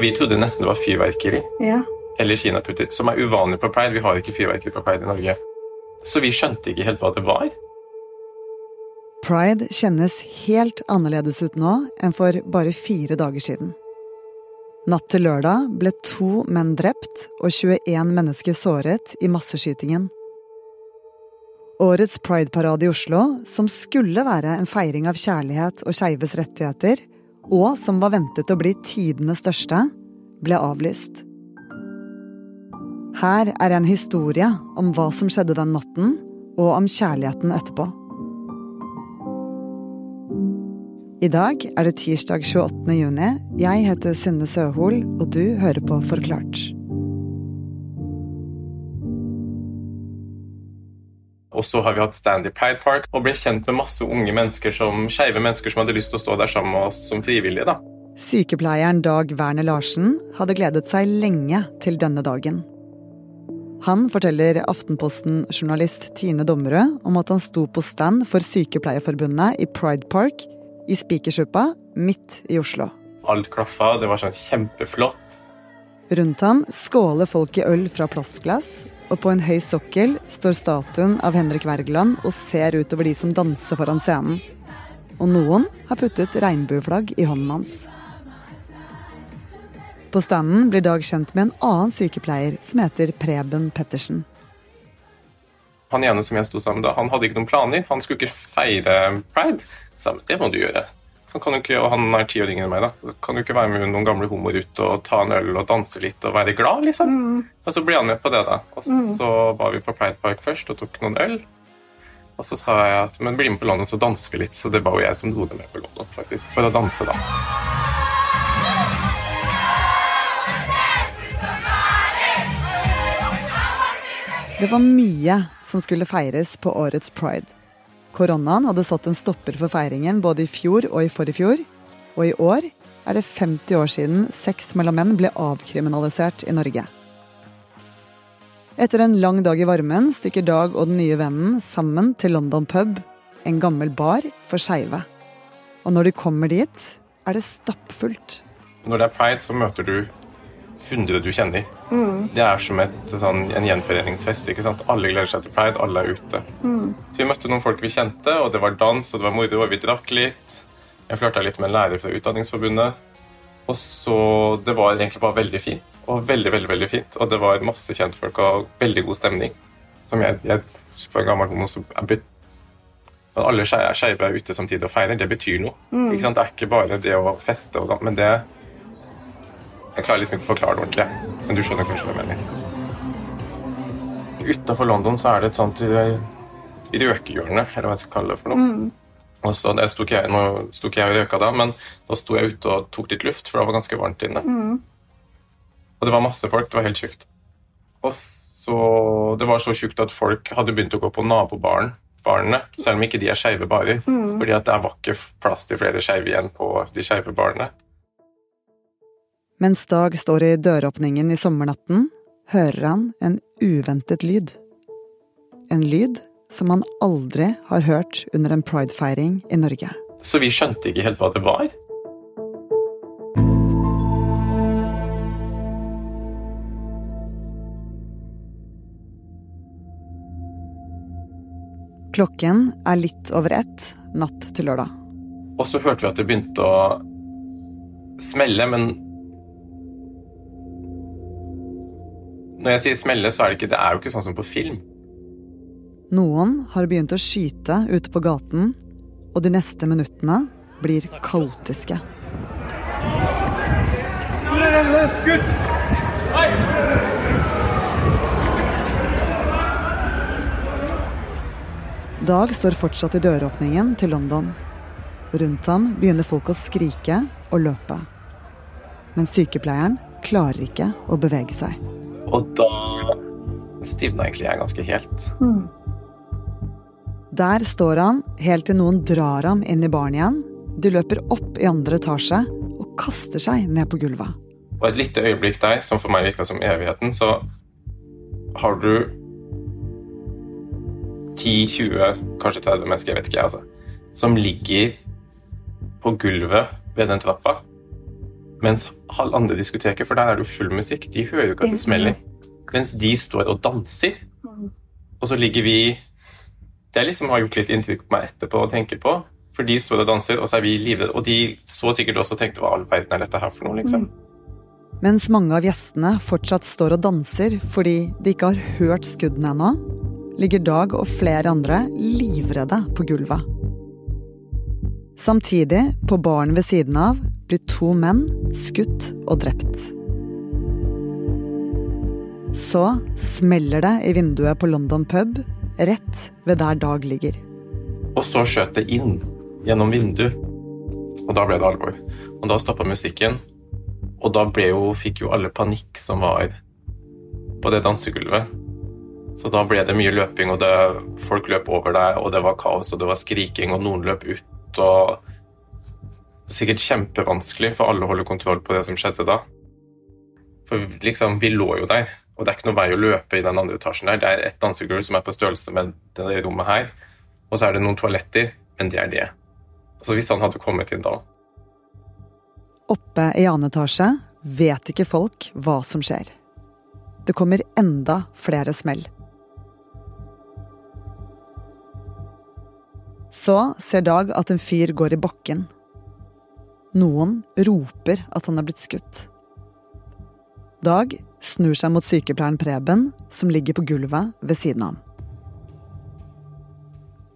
Vi trodde nesten det var fyrverkeri Ja. eller kinaputter, som er uvanlig på pride. Vi har ikke fyrverkeri på pride i Norge. Så vi skjønte ikke helt hva det var. Pride kjennes helt annerledes ut nå enn for bare fire dager siden. Natt til lørdag ble to menn drept og 21 mennesker såret i masseskytingen. Årets prideparade i Oslo, som skulle være en feiring av kjærlighet og skeives rettigheter, og som var ventet å bli tidenes største, ble avlyst. Her er en historie om hva som skjedde den natten, og om kjærligheten etterpå. I dag er det tirsdag 28. juni. Jeg heter Synne Søhol, og du hører på Forklart. Og så har vi hatt stand i Pride Park og ble kjent med masse unge mennesker som skeive mennesker som hadde lyst til å stå der sammen med oss som frivillige. da. Sykepleieren Dag Werner Larsen hadde gledet seg lenge til denne dagen. Han forteller Aftenposten-journalist Tine Dommerød om at han sto på stand for Sykepleierforbundet i Pride Park i Spikersuppa midt i Oslo. Alt klaffa, det var sånn kjempeflott. Rundt ham skåler folk i øl fra plastglass, og på en høy sokkel står statuen av Henrik Wergeland og ser utover de som danser foran scenen. Og noen har puttet regnbueflagg i hånden hans. På standen blir Dag kjent med en annen sykepleier som heter Preben Pettersen. Han ene som jeg sto sammen med, da, han hadde ikke noen planer. Han skulle ikke feire pride. Så sa, det må du gjøre. Han kan jo ikke, og han er ti år yngre enn meg. da. Kan du ikke være med noen gamle homoer ut og ta en øl og danse litt og være glad, liksom? Og så ble han med på det, da. Og så var vi på Pride Park først og tok noen øl. Og så sa jeg at men bli med på London, så danser vi litt. Så det var jo jeg som dro dem med på London, faktisk. For å danse, da. Det var mye som skulle feires på årets pride. Koronaen hadde satt en stopper for feiringen både i fjor og i forfjor. Og i år er det 50 år siden sex mellom menn ble avkriminalisert i Norge. Etter en lang dag i varmen stikker Dag og den nye vennen sammen til London pub, en gammel bar for skeive. Og når de kommer dit, er det stappfullt. Når det er pride, så møter du 100 du kjenner. Det er som et, sånn, en gjenforeningsfest. ikke sant? Alle gleder seg til pride, alle er ute. Så Vi møtte noen folk vi kjente, og det var dans og det var moro, og vi drakk litt. Jeg flørta litt med en lærer fra Utdanningsforbundet. Og så Det var egentlig bare veldig fint. Og veldig, veldig, veldig fint. Og det var masse kjentfolk og veldig god stemning. Som jeg, jeg for en gammel homo så At alle skei- skeive er ute samtidig og feirer, det betyr noe. Sant? Det er ikke bare det å feste, og, men det Jeg klarer liksom ikke å forklare det ordentlig, men du skjønner kanskje hva jeg mener. Utafor London så er det et sånt eh, røkehjørne, eller hva jeg skal kalle det for noe. Og så der sto ikke jeg, Nå sto ikke jeg og røyka da, men da sto jeg ute og tok litt luft, for det var ganske varmt inne. Og det var masse folk. Det var helt tjukt. Og så, Det var så tjukt at folk hadde begynt å gå på nabobaren, barene, selv om ikke de er skeive barer. Fordi at det var ikke plass til flere skeive igjen på de skeive barene. Mens Dag står i døråpningen i sommernatten, hører han en uventet lyd. En lyd som han aldri har hørt under en pridefeiring i Norge. Så vi skjønte ikke helt hva det var. Klokken er litt over ett natt til lørdag. Og så hørte vi at det begynte å smelle, men Når jeg sier smelle, så er det ikke Det er jo ikke sånn som på film. Noen har begynt å skyte ute på gaten, og de neste minuttene blir kaotiske. Hvor er den skutt? Dag står fortsatt i døråpningen til London. Rundt ham begynner folk å skrike og løpe. Men sykepleieren klarer ikke å bevege seg. Og da stivna egentlig jeg ganske helt. Der står han helt til noen drar ham inn i baren igjen. De løper opp i andre etasje og kaster seg ned på gulvet. Og et lite øyeblikk der, som for meg virka som evigheten, så har du 10-20, kanskje 30 mennesker, jeg vet ikke, jeg, altså, som ligger på gulvet ved den trappa. Mens halv andre diskoteker, for der er det jo full musikk, de hører jo ikke at det smeller. Mens de står og danser. Og så ligger vi Det liksom har gjort litt inntrykk på meg etterpå å tenke på. For de står og danser, og så er vi livredde. Og de så sikkert også og tenkte hva all verden er dette her for noe, liksom. Mens mange av gjestene fortsatt står og danser fordi de ikke har hørt skuddene ennå, ligger Dag og flere andre livredde på gulvet. Samtidig, på baren ved siden av, blir to menn skutt og drept. Så smeller det i vinduet på London pub, rett ved der Dag ligger. Og så skjøt det inn gjennom vinduet, og da ble det alvor. Og da stoppa musikken, og da jo, fikk jo alle panikk som var på det dansegulvet. Så da ble det mye løping, og det, folk løp over deg, og det var kaos, og det var skriking, og noen løp ut, og Sikkert kjempevanskelig for alle å holde kontroll på det som skjedde da. For liksom, vi lå jo der. Og det er ikke noe vei å løpe i den andre etasjen der. Det er et dansegulv som er på størrelse med det rommet her. Og så er det noen toaletter, men det er det. Altså hvis han hadde kommet inn da Oppe i annen etasje vet ikke folk hva som skjer. Det kommer enda flere smell. Så ser Dag at en fyr går i bakken. Noen roper at han er blitt skutt. Dag snur seg mot sykepleieren Preben, som ligger på gulvet ved siden av ham.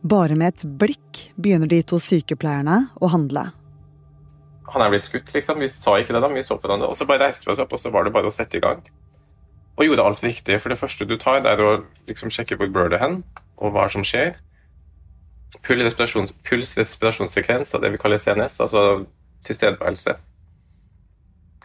Bare med et blikk begynner de to sykepleierne å handle. Han er blitt skutt, liksom. Vi sa ikke det, da, vi så på hverandre. Og så bare reiste vi oss opp, og så var det bare å sette i gang. Og gjorde alt riktig. For det første du tar, det er å liksom sjekke hvor blør det hen, og hva som skjer. Puls, respirasjons, puls respirasjonsfrekvens, det vi kaller CNS, altså tilstedeværelse.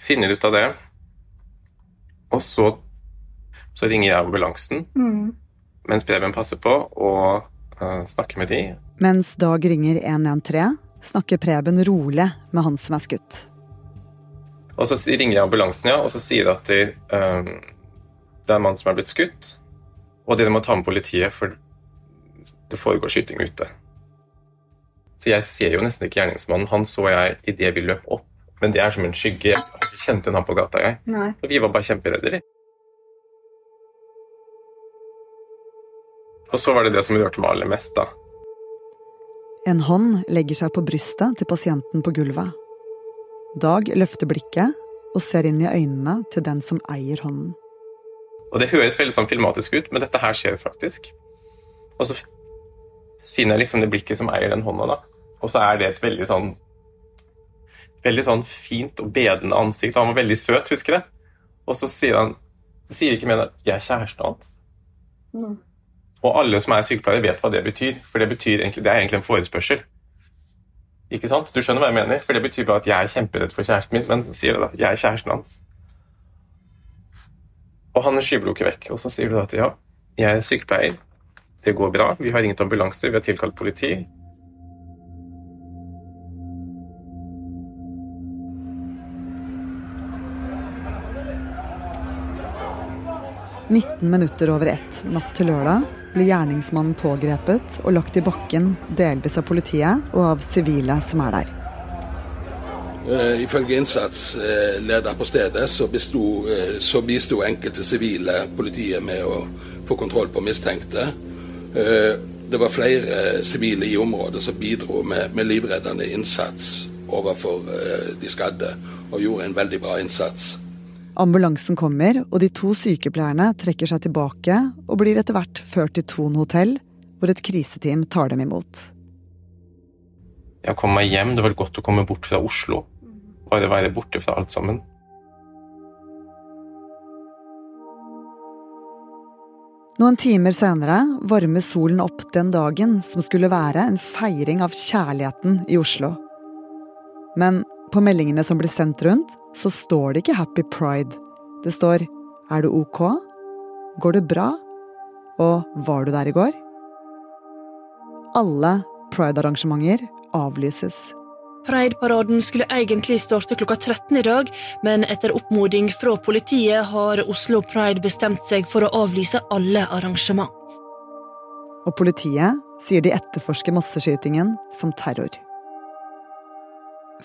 Finner ut av det. Og så, så ringer jeg ambulansen mm. mens Preben passer på, og uh, snakker med de. Mens Dag ringer 113, snakker Preben rolig med han som er skutt. Og så ringer jeg ambulansen, ja, og så sier de at de, um, det er en mann som er blitt skutt, og dere må ta med politiet, for det foregår skyting ute. Så jeg ser jo nesten ikke gjerningsmannen. Han så jeg idet vi løp opp, men det er som en skygge. Jeg kjente han på gata, jeg. Nei. Og vi var bare kjemperedde. Og så var det det som rørte meg aller mest, da. En hånd legger seg på brystet til pasienten på gulvet. Dag løfter blikket og ser inn i øynene til den som eier hånden. Og Det høres veldig sånn filmatisk ut, men dette her skjer faktisk. Og så finner jeg liksom det blikket som eier den hånda, da. Og så er det et veldig sånn veldig sånn fint og bedende ansikt. Han var veldig søt, husker jeg. Og så sier han sier ikke mer enn at 'jeg er kjæresten hans'. Mm. Og alle som er sykepleiere, vet hva det betyr. For det, betyr egentlig, det er egentlig en forespørsel. Ikke sant? Du skjønner hva jeg mener? For det betyr bare at jeg er kjemperedd for kjæresten min, men sier det da, jeg er kjæresten hans. Og han skyver ikke vekk. Og så sier du at ja, jeg er sykepleier. Det går bra. Vi har ringt ambulanse, vi har tilkalt politi. 19 minutter over ett natt til lørdag blir gjerningsmannen pågrepet og lagt i bakken, delvis av politiet og av sivile som er der. Uh, ifølge innsatsleder på stedet så bisto, uh, så bisto enkelte sivile politiet med å få kontroll på mistenkte. Uh, det var flere sivile i området som bidro med, med livreddende innsats overfor de skadde, og gjorde en veldig bra innsats. Ambulansen kommer, og de to sykepleierne trekker seg tilbake og blir etter hvert ført til Thon hotell, hvor et kriseteam tar dem imot. Jeg kom meg hjem. Det var godt å komme bort fra Oslo. Bare være borte fra alt sammen. Noen timer senere varmer solen opp den dagen som skulle være en feiring av kjærligheten i Oslo. Men på meldingene som blir sendt rundt, så står det ikke Happy Pride. Det står Er du ok? Går det bra? Og Var du der i går? Alle pride-arrangementer avlyses. Pride-paraden skulle egentlig starte klokka 13 i dag, men etter oppmoding fra politiet har Oslo Pride bestemt seg for å avlyse alle arrangement. Og politiet sier de etterforsker masseskytingen som terror.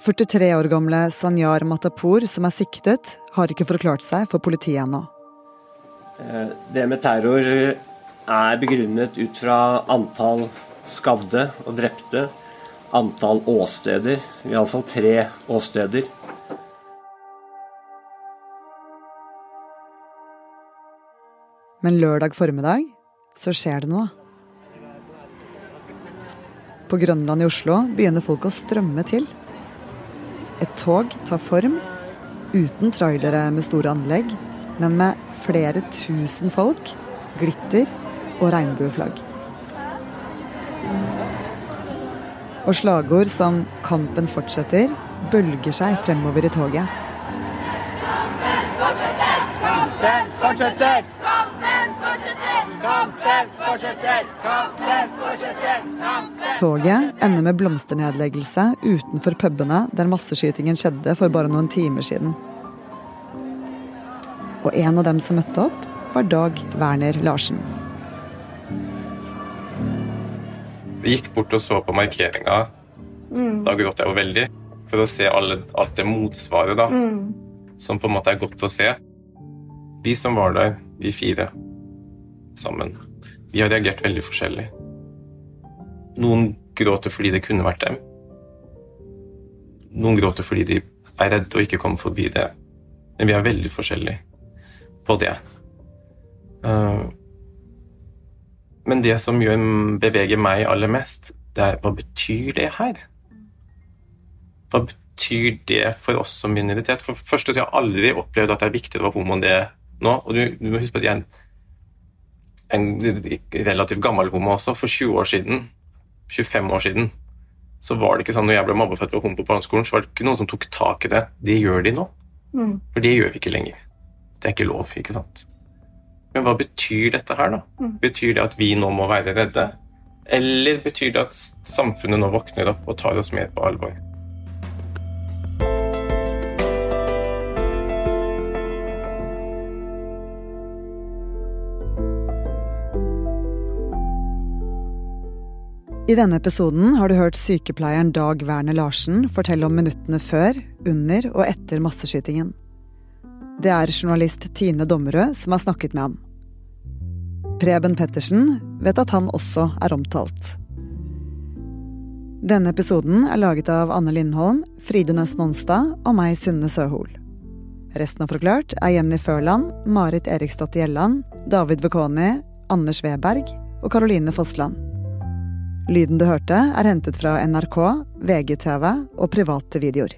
43 år gamle Sanyar Matapour, som er siktet, har ikke forklart seg for politiet ennå. Eh, det med terror er begrunnet ut fra antall skadde og drepte, antall åsteder, iallfall tre åsteder. Men lørdag formiddag så skjer det noe. På Grønland i Oslo begynner folk å strømme til. Et tog tar form, uten trailere med store anlegg, men med flere tusen folk, glitter og regnbueflagg. Og slagord som 'Kampen fortsetter' bølger seg fremover i toget. Kampen fortsetter! Kampen fortsetter! Kampen fortsetter! Kampen fortsetter! Kampen fortsetter! Kampen Toget ender med blomsternedleggelse utenfor pubene der masseskytingen skjedde for bare noen timer siden. Og en av dem som møtte opp, var Dag Werner Larsen. Vi gikk bort og så på markeringa. Da gråt jeg jo veldig. For å se alle, alt det motsvaret, da. Som på en måte er godt å se. Vi som var der, vi fire sammen, vi har reagert veldig forskjellig. Noen gråter fordi det kunne vært dem. Noen gråter fordi de er redde og ikke kommer forbi det. Men vi er veldig forskjellige på det. Eh, men det som beveger meg aller mest, det er hva betyr det her? Hva betyr det for oss som minoritet? For først jeg har aldri opplevd at det er viktig å være homo enn det nå. Og du, du må huske på at jeg er en, en relativt gammel homo også. For 20 år siden, 25 år siden, så var det ikke sånn når jeg ble mobbet for at var homo på barneskolen, så var det ikke noen som tok tak i det. Det gjør de nå. For det gjør vi ikke lenger. Det er ikke lov, ikke sant? Men hva betyr dette her, da? Betyr det at vi nå må være redde? Eller betyr det at samfunnet nå våkner opp og tar oss mer på alvor? I denne episoden har du hørt sykepleieren Dag Werner Larsen fortelle om minuttene før, under og etter masseskytingen. Det er journalist Tine Dommerød som har snakket med ham. Preben Pettersen vet at han også er omtalt. Denne episoden er laget av Anne Lindholm, Fride Næss Nonstad og meg, Synne Søhol. Resten av Forklart er Jenny Førland, Marit Eriksdatter Gjelland, David Vekoni, Anders Weberg og Caroline Fossland. Lyden du hørte, er hentet fra NRK, VGTV og private videoer.